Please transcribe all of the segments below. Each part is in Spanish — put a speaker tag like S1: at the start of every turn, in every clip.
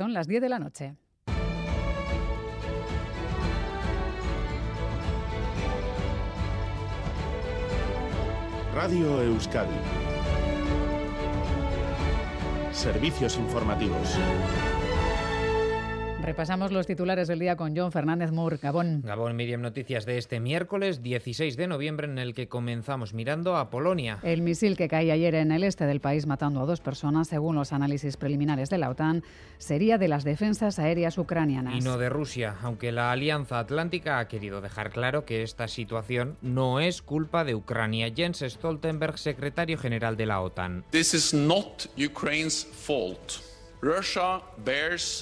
S1: Son las 10 de la noche.
S2: Radio Euskadi. Servicios informativos.
S1: Repasamos los titulares del día con John Fernández Moore. Gabón.
S3: Gabón, Miriam, noticias de este miércoles 16 de noviembre en el que comenzamos mirando a Polonia.
S1: El misil que cae ayer en el este del país matando a dos personas, según los análisis preliminares de la OTAN, sería de las defensas aéreas ucranianas.
S3: Y no de Rusia, aunque la Alianza Atlántica ha querido dejar claro que esta situación no es culpa de Ucrania. Jens Stoltenberg, secretario general de la OTAN.
S4: This is not Ukraine's fault.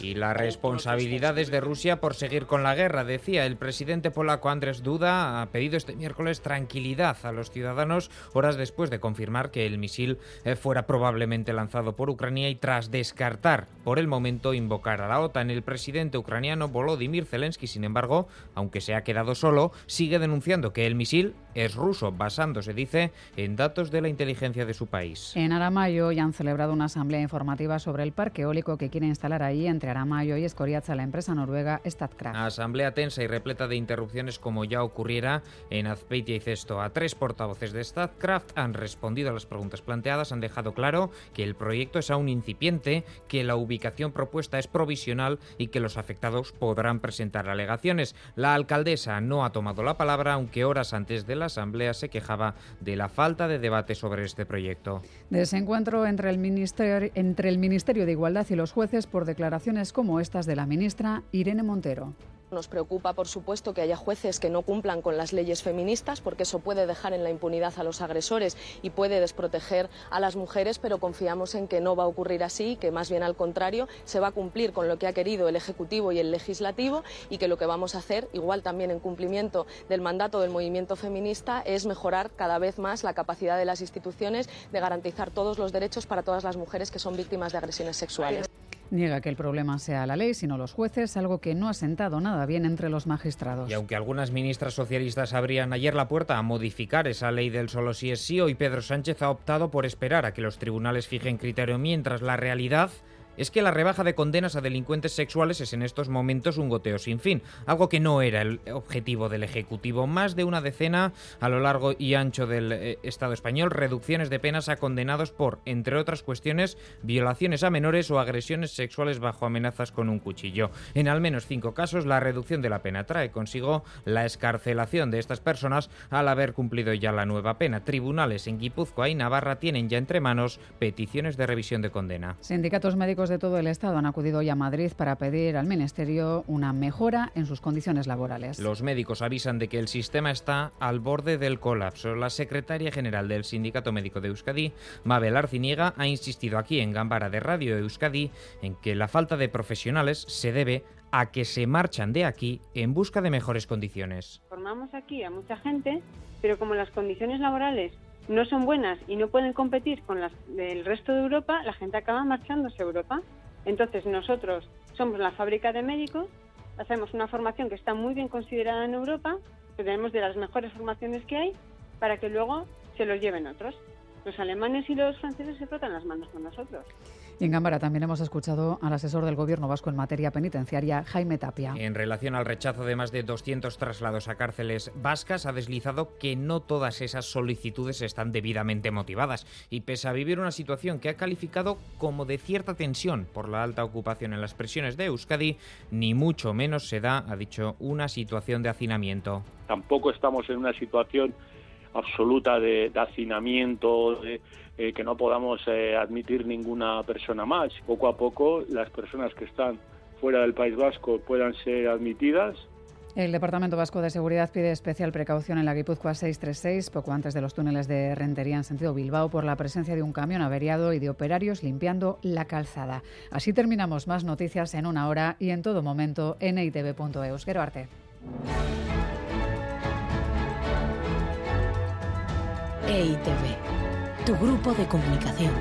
S3: Y la responsabilidad es de Rusia por seguir con la guerra, decía el presidente polaco Andrzej Duda. Ha pedido este miércoles tranquilidad a los ciudadanos horas después de confirmar que el misil eh, fuera probablemente lanzado por Ucrania y tras descartar por el momento invocar a la OTAN. El presidente ucraniano Volodymyr Zelensky, sin embargo, aunque se ha quedado solo, sigue denunciando que el misil es ruso, basándose, dice, en datos de la inteligencia de su país.
S1: En Aramayo ya han celebrado una asamblea informativa sobre el parque eólico que quiere instalar ahí entre Aramayo y Escoriaza la empresa noruega Statkraft.
S3: Asamblea tensa y repleta de interrupciones como ya ocurriera en Azpeitia y Cesto. A tres portavoces de Statkraft han respondido a las preguntas planteadas, han dejado claro que el proyecto es aún incipiente, que la ubicación propuesta es provisional y que los afectados podrán presentar alegaciones. La alcaldesa no ha tomado la palabra, aunque horas antes de la Asamblea se quejaba de la falta de debate sobre este proyecto.
S1: Desencuentro entre el Ministerio de Igualdad y los jueces por declaraciones como estas de la ministra Irene Montero.
S5: Nos preocupa, por supuesto, que haya jueces que no cumplan con las leyes feministas, porque eso puede dejar en la impunidad a los agresores y puede desproteger a las mujeres, pero confiamos en que no va a ocurrir así, que más bien al contrario, se va a cumplir con lo que ha querido el Ejecutivo y el Legislativo y que lo que vamos a hacer, igual también en cumplimiento del mandato del movimiento feminista, es mejorar cada vez más la capacidad de las instituciones de garantizar todos los derechos para todas las mujeres que son víctimas de agresiones sexuales.
S1: Niega que el problema sea la ley, sino los jueces, algo que no ha sentado nada bien entre los magistrados.
S3: Y aunque algunas ministras socialistas abrían ayer la puerta a modificar esa ley del solo sí es sí, hoy Pedro Sánchez ha optado por esperar a que los tribunales fijen criterio, mientras la realidad es que la rebaja de condenas a delincuentes sexuales es en estos momentos un goteo sin fin, algo que no era el objetivo del Ejecutivo. Más de una decena a lo largo y ancho del eh, Estado español, reducciones de penas a condenados por, entre otras cuestiones, violaciones a menores o agresiones sexuales bajo amenazas con un cuchillo. En al menos cinco casos, la reducción de la pena trae consigo la escarcelación de estas personas al haber cumplido ya la nueva pena. Tribunales en Guipúzcoa y Navarra tienen ya entre manos peticiones de revisión de condena.
S1: Sindicatos médicos de todo el Estado han acudido hoy a Madrid para pedir al Ministerio una mejora en sus condiciones laborales.
S3: Los médicos avisan de que el sistema está al borde del colapso. La secretaria general del Sindicato Médico de Euskadi, Mabel Arciniega, ha insistido aquí en Gambara de Radio Euskadi en que la falta de profesionales se debe a que se marchan de aquí en busca de mejores condiciones.
S6: Formamos aquí a mucha gente, pero como las condiciones laborales no son buenas y no pueden competir con las del resto de Europa, la gente acaba marchándose a Europa. Entonces nosotros somos la fábrica de médicos, hacemos una formación que está muy bien considerada en Europa, que tenemos de las mejores formaciones que hay, para que luego se los lleven otros. Los alemanes y los franceses se frotan las manos con nosotros.
S1: Y en Cámara también hemos escuchado al asesor del Gobierno vasco en materia penitenciaria, Jaime Tapia.
S3: En relación al rechazo de más de 200 traslados a cárceles vascas, ha deslizado que no todas esas solicitudes están debidamente motivadas y pese a vivir una situación que ha calificado como de cierta tensión por la alta ocupación en las prisiones de Euskadi, ni mucho menos se da, ha dicho, una situación de hacinamiento.
S7: Tampoco estamos en una situación absoluta de, de hacinamiento, de, eh, que no podamos eh, admitir ninguna persona más. Poco a poco las personas que están fuera del País Vasco puedan ser admitidas.
S1: El Departamento Vasco de Seguridad pide especial precaución en la Guipúzcoa 636, poco antes de los túneles de Rentería en sentido Bilbao, por la presencia de un camión averiado y de operarios limpiando la calzada. Así terminamos más noticias en una hora y en todo momento en eitv.eus. Quiero arte.
S8: EITV, tu grupo de comunicación.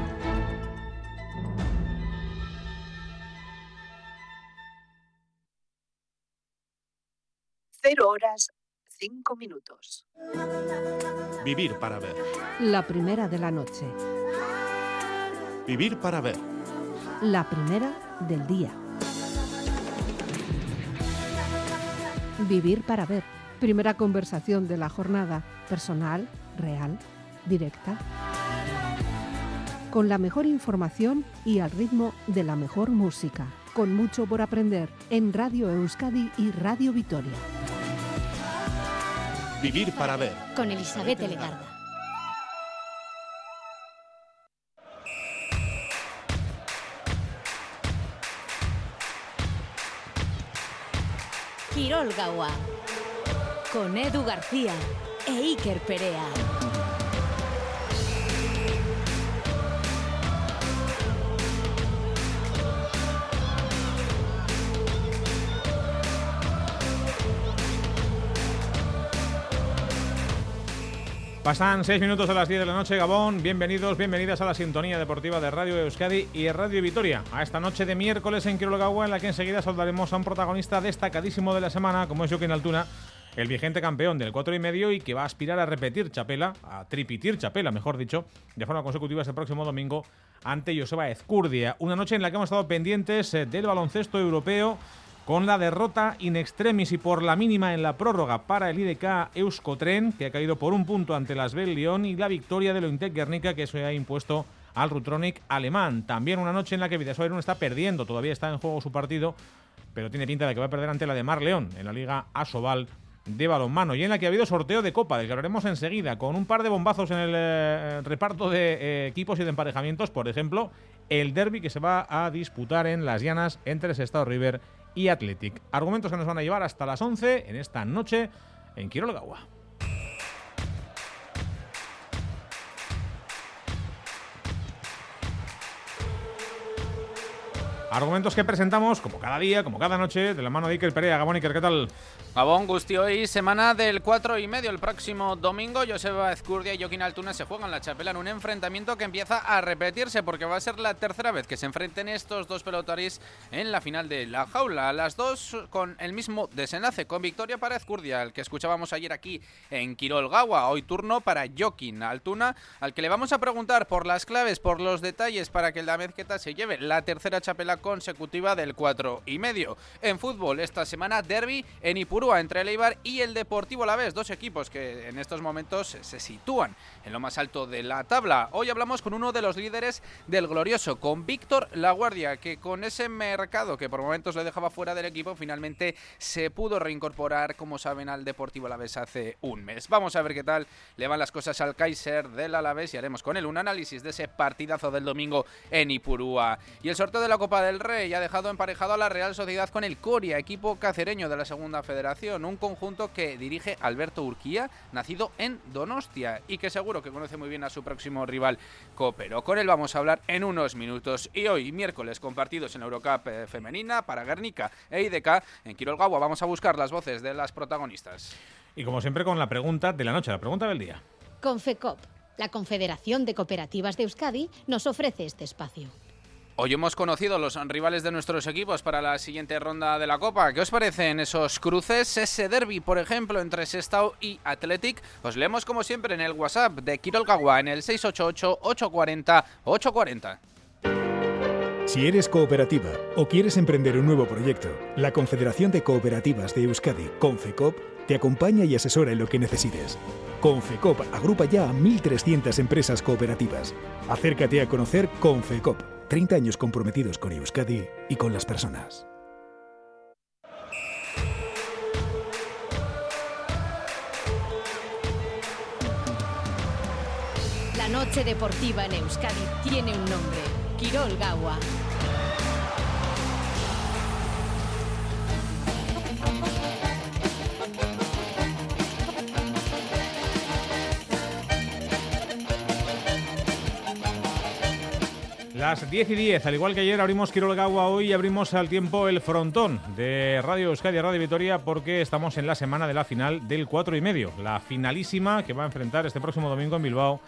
S9: Cero horas, cinco minutos.
S2: Vivir para ver.
S10: La primera de la noche.
S2: Vivir para ver.
S10: La primera del día. Vivir para ver. Primera conversación de la jornada, personal, real, directa. Con la mejor información y al ritmo de la mejor música. Con mucho por aprender en Radio Euskadi y Radio Vitoria.
S2: Vivir para ver.
S8: Con Elizabeth Legarda. Quirol Gaua. Con Edu García e Iker Perea.
S11: Pasan seis minutos de las 10 de la noche, Gabón. Bienvenidos, bienvenidas a la sintonía deportiva de Radio Euskadi y Radio Vitoria. A esta noche de miércoles en Quirologagua, en la que enseguida saludaremos a un protagonista destacadísimo de la semana, como es Joaquín Altuna, el vigente campeón del 4 y medio y que va a aspirar a repetir chapela, a tripitir chapela, mejor dicho, de forma consecutiva este próximo domingo ante Joseba Ezcurdia. Una noche en la que hemos estado pendientes eh, del baloncesto europeo con la derrota in extremis y por la mínima en la prórroga para el IDK Euskotren, que ha caído por un punto ante las Bell Lyon, y la victoria de Lointec Guernica, que se ha impuesto al Rutronic alemán. También una noche en la que Vidasoa está perdiendo, todavía está en juego su partido, pero tiene pinta de que va a perder ante la de Mar León en la Liga Asobal de balonmano y en la que ha habido sorteo de copa, del que enseguida, con un par de bombazos en el eh, reparto de eh, equipos y de emparejamientos, por ejemplo, el derby que se va a disputar en las llanas entre Sestao River y Athletic. Argumentos que nos van a llevar hasta las 11 en esta noche en Quirologagua. Argumentos que presentamos como cada día, como cada noche, de la mano de Iker Perea. Gabón Iker, ¿qué tal?
S12: Gabón, Gusti, hoy semana del 4 y medio. El próximo domingo, Joseba Ezcurdia y Joaquín Altuna se juegan la chapela en un enfrentamiento que empieza a repetirse porque va a ser la tercera vez que se enfrenten estos dos pelotaris en la final de la jaula. Las dos con el mismo desenlace, con victoria para Ezcurdia, el que escuchábamos ayer aquí en Quirolgawa. Hoy turno para Joaquín Altuna, al que le vamos a preguntar por las claves, por los detalles para que el Damezqueta se lleve la tercera chapela consecutiva del 4 y medio. En fútbol, esta semana, derby en Ipurú entre el Eibar y el Deportivo Alavés, dos equipos que en estos momentos se sitúan en lo más alto de la tabla. Hoy hablamos con uno de los líderes del glorioso, con Víctor Laguardia, que con ese mercado que por momentos le dejaba fuera del equipo, finalmente se pudo reincorporar, como saben, al Deportivo Alavés hace un mes. Vamos a ver qué tal le van las cosas al Kaiser del Alavés y haremos con él un análisis de ese partidazo del domingo en Ipurúa. Y el sorteo de la Copa del Rey ha dejado emparejado a la Real Sociedad con el Coria, equipo cacereño de la Segunda Federación un conjunto que dirige Alberto Urquía, nacido en Donostia y que seguro que conoce muy bien a su próximo rival Copero. Con él vamos a hablar en unos minutos. Y hoy, miércoles, compartidos en Eurocup eh, femenina para Guernica e IDK, en Quirolgawa vamos a buscar las voces de las protagonistas.
S11: Y como siempre con la pregunta de la noche, la pregunta del día.
S8: Confecop, la Confederación de Cooperativas de Euskadi, nos ofrece este espacio.
S12: Hoy hemos conocido los rivales de nuestros equipos para la siguiente ronda de la Copa. ¿Qué os parecen esos cruces? Ese derby, por ejemplo, entre Sestao y Athletic. Os leemos como siempre en el WhatsApp de Kirol Kagua en el 688-840-840.
S13: Si eres cooperativa o quieres emprender un nuevo proyecto, la Confederación de Cooperativas de Euskadi, Confecop, te acompaña y asesora en lo que necesites. Confecop agrupa ya a 1.300 empresas cooperativas. Acércate a conocer Confecop 30 años comprometidos con Euskadi y con las personas.
S8: La noche deportiva en Euskadi tiene un nombre, Quirol Gawa.
S11: Las 10 y 10, al igual que ayer abrimos Quirolgawa, hoy abrimos al tiempo el frontón de Radio Euskadi, Radio Vitoria, porque estamos en la semana de la final del 4 y medio, la finalísima que va a enfrentar este próximo domingo en Bilbao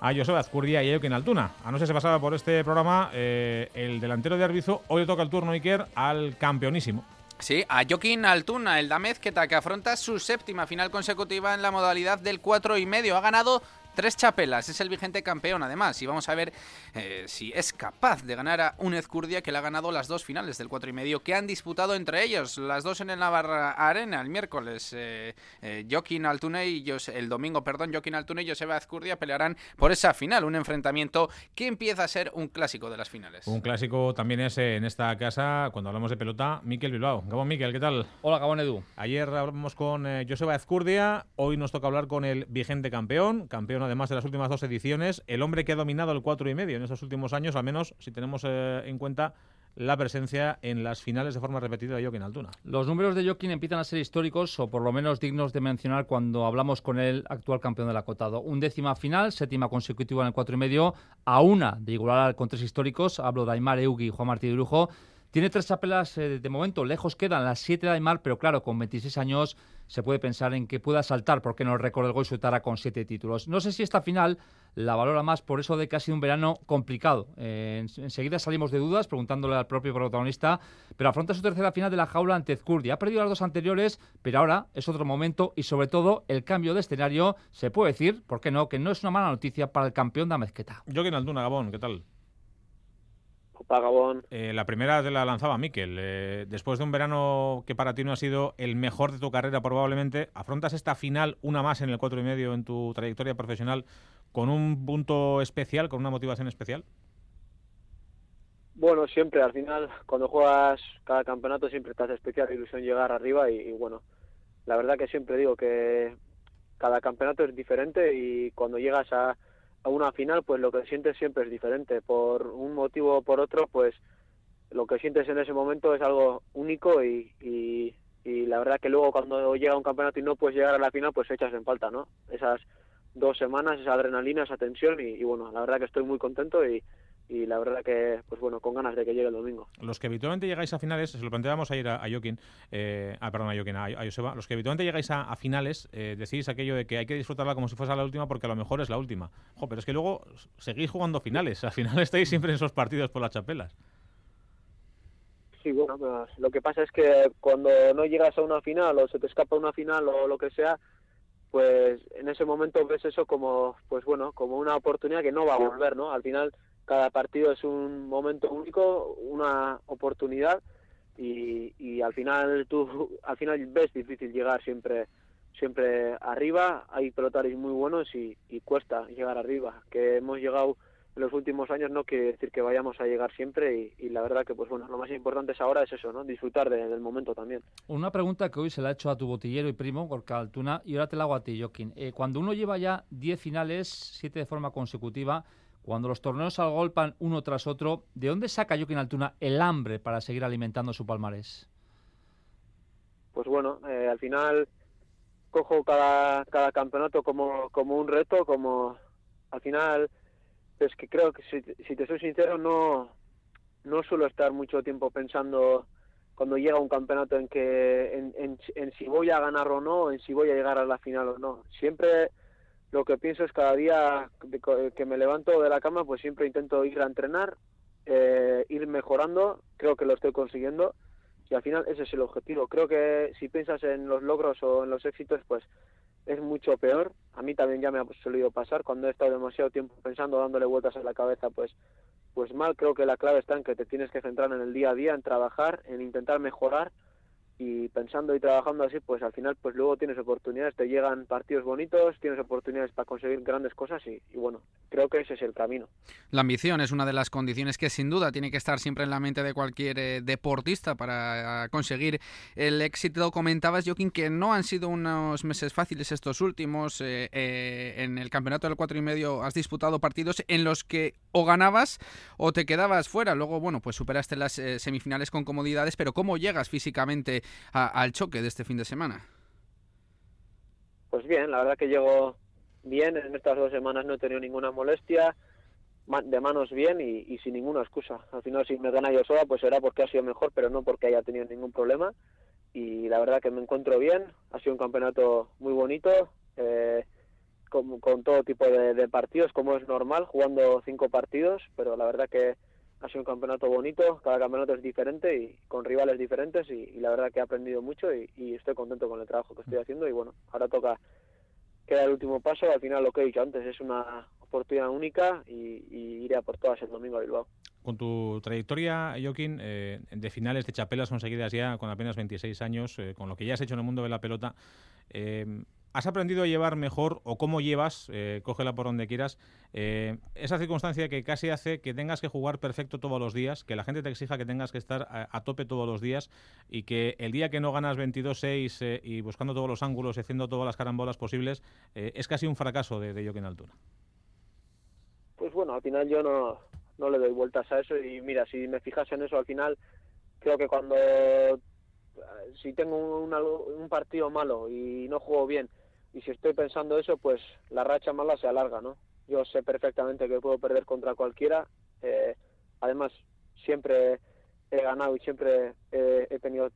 S11: a Joseba Azcurdia y a Altuna. A no ser se pasaba por este programa eh, el delantero de Arbizo, hoy le toca el turno Iker al campeonísimo.
S12: Sí, a Joaquín Altuna, el Damezqueta, que afronta su séptima final consecutiva en la modalidad del 4 y medio. Ha ganado Tres chapelas, es el vigente campeón además y vamos a ver eh, si es capaz de ganar a un Ezcurdia que le ha ganado las dos finales del cuatro y medio que han disputado entre ellos, las dos en el Navarra Arena el miércoles. Eh, eh, Joaquín Altune y el domingo, perdón, Joaquín Altune y Joseba Ezcurdia pelearán por esa final, un enfrentamiento que empieza a ser un clásico de las finales.
S11: Un clásico también es en esta casa, cuando hablamos de pelota, Miquel Bilbao. Gabón Miquel, ¿qué tal?
S14: Hola Gabón Edu.
S11: Ayer hablamos con Joseba Ezcurdia, hoy nos toca hablar con el vigente campeón, campeón además de las últimas dos ediciones, el hombre que ha dominado el cuatro y medio en estos últimos años, al menos si tenemos eh, en cuenta la presencia en las finales de forma repetida de Joaquín Altuna.
S14: Los números de Joaquín empiezan a ser históricos o por lo menos dignos de mencionar cuando hablamos con el actual campeón del acotado. Un décima final, séptima consecutiva en el cuatro y medio, a una de igualar con tres históricos. Hablo de Aymar Eugi y Juan Martí de. Tiene tres chapelas eh, de momento, lejos quedan las siete de Aymar, pero claro, con 26 años se puede pensar en que pueda saltar, porque no recuerdo el gol Sutara con siete títulos. No sé si esta final la valora más por eso de que ha sido un verano complicado. Eh, enseguida salimos de dudas preguntándole al propio protagonista, pero afronta su tercera final de la jaula ante Zcurdi. Ha perdido las dos anteriores, pero ahora es otro momento y sobre todo el cambio de escenario, se puede decir, ¿por qué no?, que no es una mala noticia para el campeón de Amezqueta.
S11: Joaquín Altuna, Gabón, ¿qué tal?
S15: Gabón.
S11: Eh, la primera te la lanzaba Miquel. Eh, después de un verano que para ti no ha sido el mejor de tu carrera probablemente, ¿afrontas esta final, una más en el cuatro y medio en tu trayectoria profesional, con un punto especial, con una motivación especial?
S15: Bueno, siempre, al final, cuando juegas cada campeonato siempre te hace especial ilusión llegar arriba y, y bueno, la verdad que siempre digo que cada campeonato es diferente y cuando llegas a a una final, pues lo que sientes siempre es diferente. Por un motivo o por otro, pues lo que sientes en ese momento es algo único y, y, la verdad que luego cuando llega un campeonato y no puedes llegar a la final, pues echas en falta, ¿no? Esas dos semanas, esa adrenalina, esa tensión y bueno, la verdad que estoy muy contento y, y la verdad que, pues bueno, con ganas de que llegue el domingo.
S11: Los que habitualmente llegáis a finales, se lo planteábamos ayer a, a Joaquín, eh, ah, perdón, a Joaquín, a, Joseba, los que habitualmente llegáis a, finales, eh, decís aquello de que hay que disfrutarla como si fuese la última porque a lo mejor es la última. Jo, pero es que luego seguís jugando finales, al final estáis siempre en esos partidos por las chapelas.
S15: Sí, bueno, pues lo que pasa es que cuando no llegas a una final o se te escapa una final o lo que sea, pues en ese momento ves eso como, pues bueno, como una oportunidad que no va a volver, ¿no? Al final cada partido es un momento único, una oportunidad y, y al final tú al final ves difícil llegar siempre siempre arriba, hay pelotarios muy buenos y, y cuesta llegar arriba, que hemos llegado en los últimos años no quiere decir que vayamos a llegar siempre y, la verdad que pues bueno lo más importante es ahora es eso no disfrutar del momento también.
S14: Una pregunta que hoy se la ha hecho a tu botillero y primo Gorka Altuna y ahora te la hago a ti Joaquín. Eh, cuando uno lleva ya 10 finales 7 de forma consecutiva cuando los torneos se agolpan uno tras otro, ¿de dónde saca Joaquín Altuna el hambre para seguir alimentando su palmarés?
S15: Pues bueno, eh, al final cojo cada, cada campeonato como, un reto, como al final, es que creo que si, te soy sincero, no, no suelo estar mucho tiempo pensando cuando llega un campeonato en que en, en, si voy a ganar o no, en si voy a llegar a la final o no. Siempre lo que pienso es cada día que me levanto de la cama, pues siempre intento ir a entrenar, eh, ir mejorando, creo que lo estoy consiguiendo y al final ese es el objetivo. Creo que si piensas en los logros o en los éxitos, pues es mucho peor. A mí también ya me ha solido pasar cuando he estado demasiado tiempo pensando, dándole vueltas a la cabeza, pues pues mal. Creo que la clave está en que te tienes que centrar en el día a día, en trabajar, en intentar mejorar y pensando y trabajando así, pues al final pues luego tienes oportunidades, te llegan partidos bonitos, tienes oportunidades para conseguir grandes cosas y, bueno, creo que ese es el camino.
S12: La ambición es una de las condiciones que sin duda tiene que estar siempre en la mente de cualquier eh, deportista para conseguir el éxito. Comentabas, Joaquín, que no han sido unos meses fáciles estos últimos. Eh, eh, en el campeonato del cuatro y medio has disputado partidos en los que o ganabas o te quedabas fuera. Luego, bueno, pues superaste las semifinales con comodidades, pero ¿cómo llegas físicamente al choque de este fin de semana?
S15: Pues bien, la verdad que llego bien. En estas dos semanas no he tenido ninguna molestia, de manos bien y, sin ninguna excusa. Al final, si me gana yo sola, pues será porque ha sido mejor, pero no porque haya tenido ningún problema. Y la verdad que me encuentro bien. Ha sido un campeonato muy bonito. Eh, con, todo tipo de, partidos, como es normal, jugando cinco partidos, pero la verdad que ha sido un campeonato bonito, cada campeonato es diferente y con rivales diferentes y, la verdad que he aprendido mucho y, estoy contento con el trabajo que estoy haciendo y bueno, ahora toca queda el último paso. Al final, lo que he dicho antes, es una oportunidad única y, y iré a por todas el domingo a Bilbao.
S11: Con tu trayectoria, Joaquín, eh, de finales de chapelas conseguidas ya con apenas 26 años, eh, con lo que ya has hecho en el mundo de la pelota, eh, ¿has aprendido a llevar mejor o cómo llevas, eh, cógela por donde quieras, eh, esa circunstancia que casi hace que tengas que jugar perfecto todos los días, que la gente te exija que tengas que estar a, tope todos los días y que el día que no ganas 22-6 eh, y buscando todos los ángulos haciendo todas las carambolas posibles, es casi un fracaso de, de Joaquín Altura?
S15: Pues bueno, al final yo no, no le doy vueltas a eso y mira, si me fijas en eso al final, creo que cuando si tengo un, un partido malo y no juego bien y si estoy pensando eso, pues la racha mala se alarga, ¿no? Yo sé perfectamente que puedo perder contra cualquiera, eh, además siempre he ganado y siempre he, he tenido también